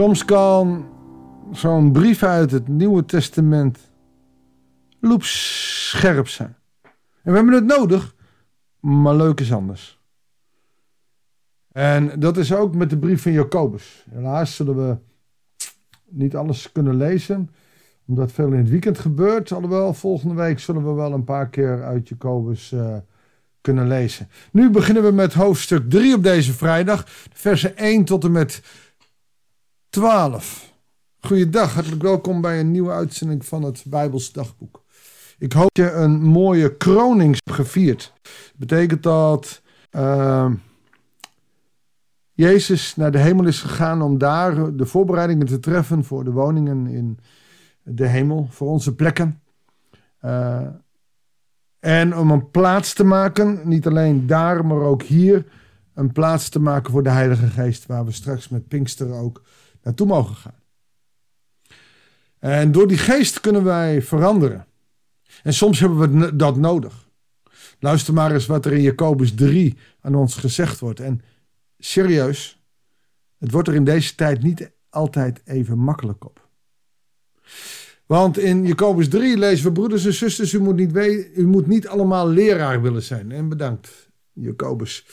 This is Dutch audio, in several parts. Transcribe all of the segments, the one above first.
Soms kan zo'n brief uit het Nieuwe Testament loepscherp zijn. En we hebben het nodig, maar leuk is anders. En dat is ook met de brief van Jacobus. Helaas zullen we niet alles kunnen lezen, omdat veel in het weekend gebeurt. Alhoewel, volgende week zullen we wel een paar keer uit Jacobus uh, kunnen lezen. Nu beginnen we met hoofdstuk 3 op deze vrijdag, versen 1 tot en met 12. Goeiedag, hartelijk welkom bij een nieuwe uitzending van het Bijbels Dagboek. Ik hoop dat je een mooie kroning gevierd. Dat betekent dat uh, Jezus naar de hemel is gegaan om daar de voorbereidingen te treffen voor de woningen in de hemel, voor onze plekken. Uh, en om een plaats te maken, niet alleen daar, maar ook hier, een plaats te maken voor de Heilige Geest, waar we straks met Pinkster ook naartoe mogen gaan. En door die geest kunnen wij veranderen. En soms hebben we dat nodig. Luister maar eens wat er in Jacobus 3 aan ons gezegd wordt. En serieus, het wordt er in deze tijd niet altijd even makkelijk op. Want in Jacobus 3 lezen we, broeders en zusters, u moet niet, u moet niet allemaal leraar willen zijn. En bedankt, Jacobus.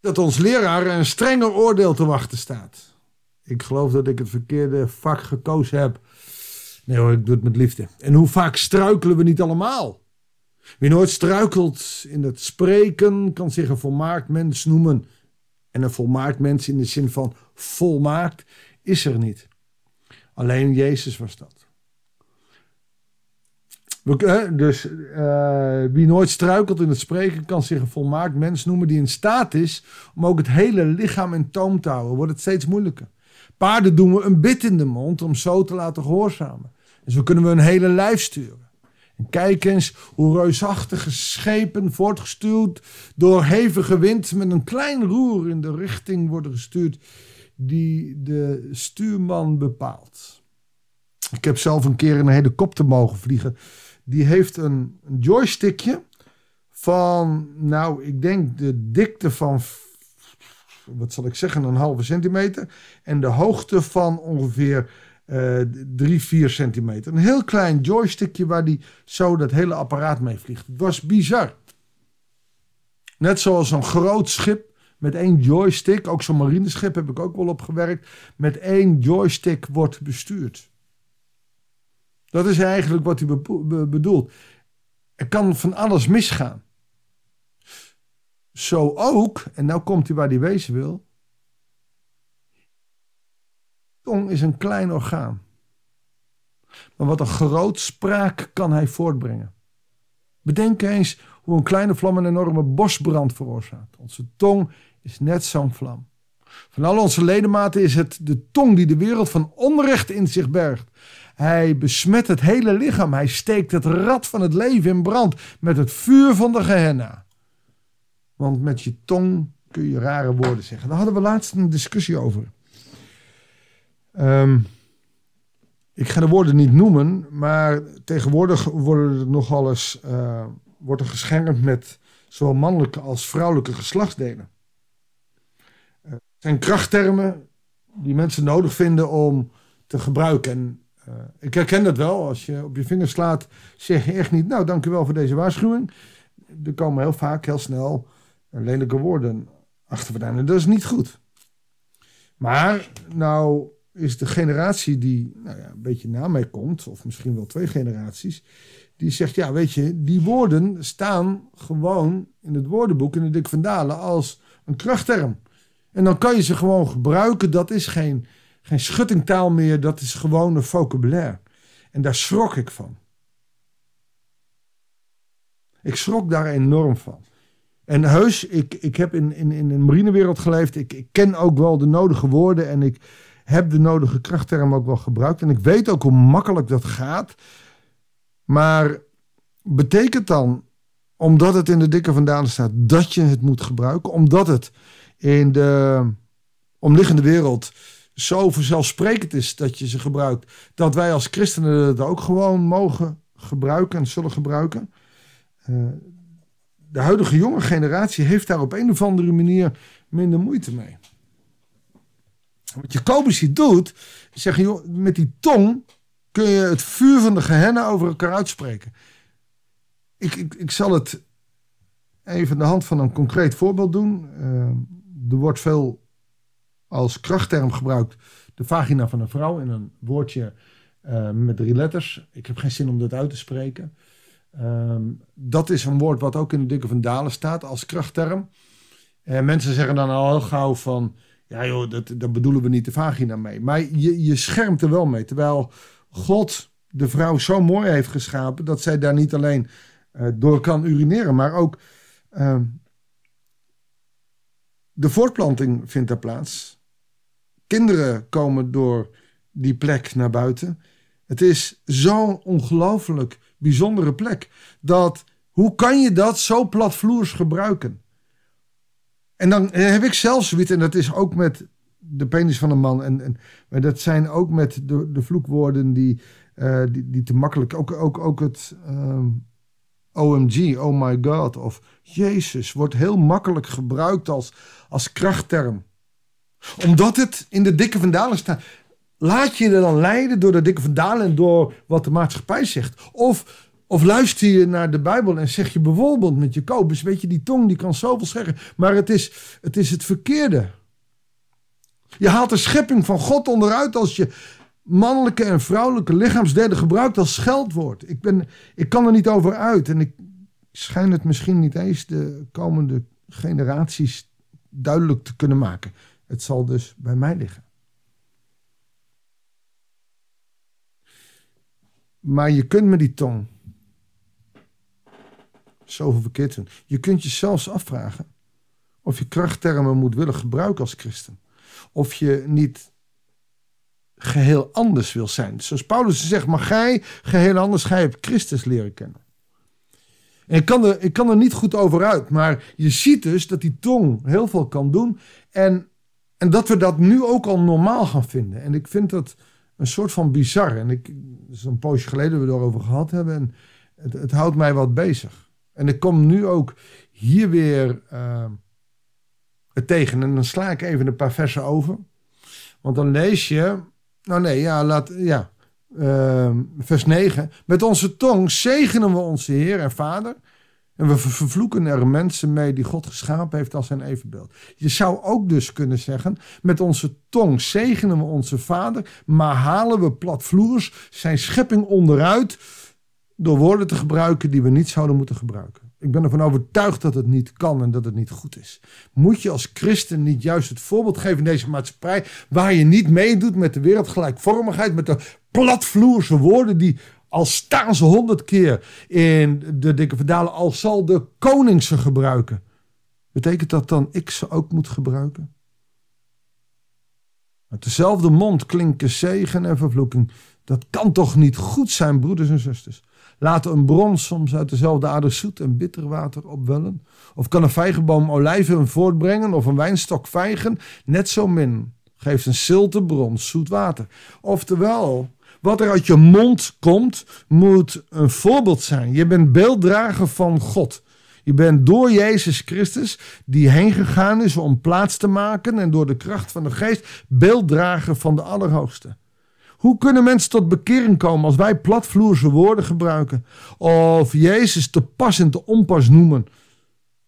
Dat ons leraar een strenger oordeel te wachten staat. Ik geloof dat ik het verkeerde vak gekozen heb. Nee hoor, ik doe het met liefde. En hoe vaak struikelen we niet allemaal? Wie nooit struikelt in het spreken, kan zich een volmaakt mens noemen. En een volmaakt mens in de zin van volmaakt is er niet. Alleen Jezus was dat. Dus uh, wie nooit struikelt in het spreken kan zich een volmaakt mens noemen die in staat is om ook het hele lichaam in toom te houden. Wordt het steeds moeilijker. Paarden doen we een bit in de mond om zo te laten gehoorzamen. En zo kunnen we een hele lijf sturen. En kijk eens hoe reusachtige schepen voortgestuurd door hevige wind met een klein roer in de richting worden gestuurd die de stuurman bepaalt. Ik heb zelf een keer in een helikopter mogen vliegen. Die heeft een, joystickje van, nou, ik denk de dikte van, wat zal ik zeggen, een halve centimeter. En de hoogte van ongeveer uh, 3, 4 centimeter. Een heel klein joystickje waar die zo dat hele apparaat mee vliegt. Het was bizar. Net zoals een groot schip met één joystick, ook zo'n marineschip heb ik ook wel op gewerkt, met één joystick wordt bestuurd. Dat is eigenlijk wat hij bedoelt. Er kan van alles misgaan. Zo ook, en nou komt hij waar hij wezen wil. Tong is een klein orgaan. Maar wat een groot spraak kan hij voortbrengen. Bedenk eens hoe een kleine vlam een enorme bosbrand veroorzaakt. Onze tong is net zo'n vlam. Van al onze ledematen is het de tong die de wereld van onrecht in zich bergt. Hij besmet het hele lichaam. Hij steekt het rad van het leven in brand met het vuur van de Gehenna. Want met je tong kun je rare woorden zeggen. Daar hadden we laatst een discussie over. Um, ik ga de woorden niet noemen, maar tegenwoordig worden er nogal eens, uh, wordt er geschermd met zowel mannelijke als vrouwelijke geslachtsdelen. Zijn krachttermen die mensen nodig vinden om te gebruiken. En uh, ik herken dat wel. Als je op je vingers slaat, zeg je echt niet, nou dank u wel voor deze waarschuwing. Er komen heel vaak, heel snel, lelijke woorden achter vandaan. En dat is niet goed. Maar, nou is de generatie die nou ja, een beetje na mij komt, of misschien wel twee generaties, die zegt, ja weet je, die woorden staan gewoon in het woordenboek in de Dik van Dalen als een krachtterm. En dan kan je ze gewoon gebruiken, dat is geen, geen schuttingtaal meer, dat is gewoon een vocabulaire. En daar schrok ik van. Ik schrok daar enorm van. En heus, ik, ik heb in, in, in een marinewereld geleefd. Ik, ik ken ook wel de nodige woorden. En ik, heb de nodige krachtterm ook wel gebruikt. En ik weet ook hoe makkelijk dat gaat. Maar betekent dan, omdat het in de dikke vandaan staat, dat je het moet gebruiken? Omdat het in de omliggende wereld zo vanzelfsprekend is dat je ze gebruikt, dat wij als christenen het ook gewoon mogen gebruiken en zullen gebruiken? Uh, de huidige jonge generatie heeft daar op een of andere manier minder moeite mee. Wat Jacobus hier doet, zeggen, joh, met die tong kun je het vuur van de gehennen over elkaar uitspreken. Ik, ik, ik zal het even aan de hand van een concreet voorbeeld doen. Uh, er wordt veel als krachtterm gebruikt de vagina van een vrouw in een woordje uh, met drie letters. Ik heb geen zin om dat uit te spreken. Uh, dat is een woord wat ook in de dikke van Dalen staat als krachtterm. En mensen zeggen dan al heel gauw van... Ja joh, dat, daar bedoelen we niet de vagina mee. Maar je, je schermt er wel mee. Terwijl God de vrouw zo mooi heeft geschapen... dat zij daar niet alleen uh, door kan urineren... maar ook uh, de voortplanting vindt er plaats. Kinderen komen door die plek naar buiten. Het is zo'n ongelooflijk bijzondere plek. Dat, hoe kan je dat zo platvloers gebruiken? En dan heb ik zelf zoiets, en dat is ook met de penis van een man. En, en, maar dat zijn ook met de, de vloekwoorden die, uh, die, die te makkelijk. Ook, ook, ook het um, OMG, oh my god, of Jezus wordt heel makkelijk gebruikt als, als krachtterm. Omdat het in de dikke vandalen staat. Laat je er dan leiden door de dikke vandalen en door wat de maatschappij zegt. Of of luister je naar de Bijbel en zeg je bijvoorbeeld met Jacobus, weet je, die tong die kan zoveel zeggen, maar het is, het is het verkeerde. Je haalt de schepping van God onderuit als je mannelijke en vrouwelijke lichaamsdelen gebruikt als scheldwoord. Ik, ben, ik kan er niet over uit en ik schijn het misschien niet eens de komende generaties duidelijk te kunnen maken. Het zal dus bij mij liggen. Maar je kunt met die tong zoveel verkeerd doen. Je kunt je zelfs afvragen of je krachttermen moet willen gebruiken als christen. Of je niet geheel anders wil zijn. Zoals Paulus zegt, maar gij geheel anders, gij hebt Christus leren kennen. En ik kan, er, ik kan er niet goed over uit, maar je ziet dus dat die tong heel veel kan doen. En, en dat we dat nu ook al normaal gaan vinden. En ik vind dat een soort van bizar. En ik, dat een poosje geleden we het erover gehad hebben. En het, het houdt mij wat bezig. En ik kom nu ook hier weer uh, tegen. En dan sla ik even een paar versen over. Want dan lees je. Nou nee, ja, laat. Ja. Uh, vers 9. Met onze tong zegenen we onze Heer en Vader. En we vervloeken er mensen mee die God geschapen heeft als zijn evenbeeld. Je zou ook dus kunnen zeggen: met onze tong zegenen we onze Vader, maar halen we platvloers zijn schepping onderuit door woorden te gebruiken die we niet zouden moeten gebruiken. Ik ben ervan overtuigd dat het niet kan en dat het niet goed is. Moet je als christen niet juist het voorbeeld geven in deze maatschappij, waar je niet meedoet met de wereldgelijkvormigheid, met de platvloerse woorden die al staan ze honderd keer in de dikke verdalen, al zal de koning ze gebruiken. Betekent dat dan ik ze ook moet gebruiken? Uit dezelfde mond klinken zegen en vervloeking. Dat kan toch niet goed zijn, broeders en zusters? Laat een bron soms uit dezelfde aarde zoet en bitter water opwellen? Of kan een vijgenboom olijven voortbrengen of een wijnstok vijgen? Net zo min geeft een zilte bron zoet water. Oftewel, wat er uit je mond komt, moet een voorbeeld zijn. Je bent beelddrager van God. Je bent door Jezus Christus, die heen gegaan is om plaats te maken en door de kracht van de geest, beelddrager van de Allerhoogste. Hoe kunnen mensen tot bekering komen als wij platvloerse woorden gebruiken? Of Jezus te pas en te onpas noemen?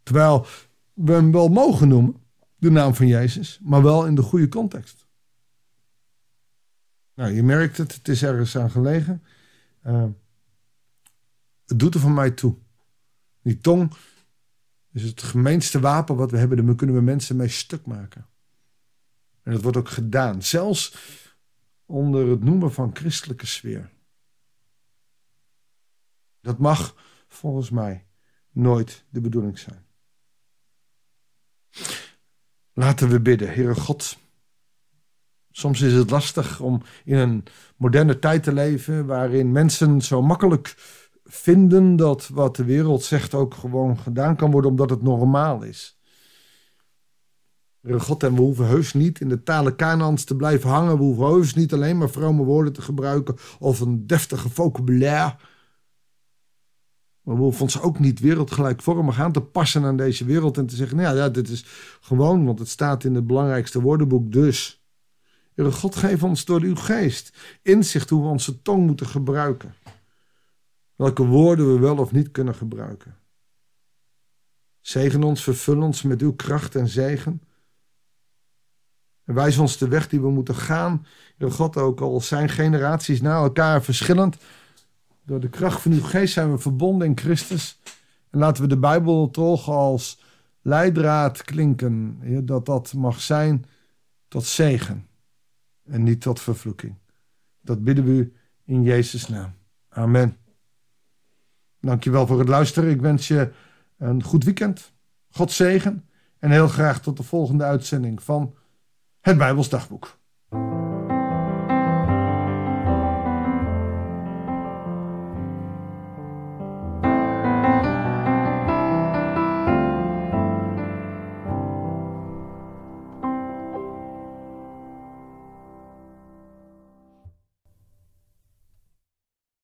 Terwijl we hem wel mogen noemen, de naam van Jezus, maar wel in de goede context. Nou, je merkt het, het is ergens aan gelegen. Uh, het doet er van mij toe. Die tong is het gemeenste wapen wat we hebben. Daar kunnen we mensen mee stuk maken. En dat wordt ook gedaan. Zelfs onder het noemen van christelijke sfeer. Dat mag volgens mij nooit de bedoeling zijn. Laten we bidden, Heere God. Soms is het lastig om in een moderne tijd te leven waarin mensen zo makkelijk vinden dat wat de wereld zegt ook gewoon gedaan kan worden omdat het normaal is. God, en we hoeven heus niet in de talen Kanaans te blijven hangen. We hoeven heus niet alleen maar vrome woorden te gebruiken of een deftige vocabulaire. Maar we hoeven ons ook niet wereldgelijkvormig aan te passen aan deze wereld en te zeggen: nou ja, dit is gewoon, want het staat in het belangrijkste woordenboek, dus Heere God, geef ons door uw geest inzicht hoe we onze tong moeten gebruiken. Welke woorden we wel of niet kunnen gebruiken. Zegen ons, vervul ons met uw kracht en zegen. En wijs ons de weg die we moeten gaan. Heer God, ook al zijn generaties na elkaar verschillend. Door de kracht van uw geest zijn we verbonden in Christus. En laten we de Bijbel toch als leidraad klinken. Dat dat mag zijn tot zegen en niet tot vervloeking. Dat bidden we u in Jezus' naam. Amen. Dankjewel voor het luisteren. Ik wens je een goed weekend. God zegen. En heel graag tot de volgende uitzending van het Bijbels Dagboek.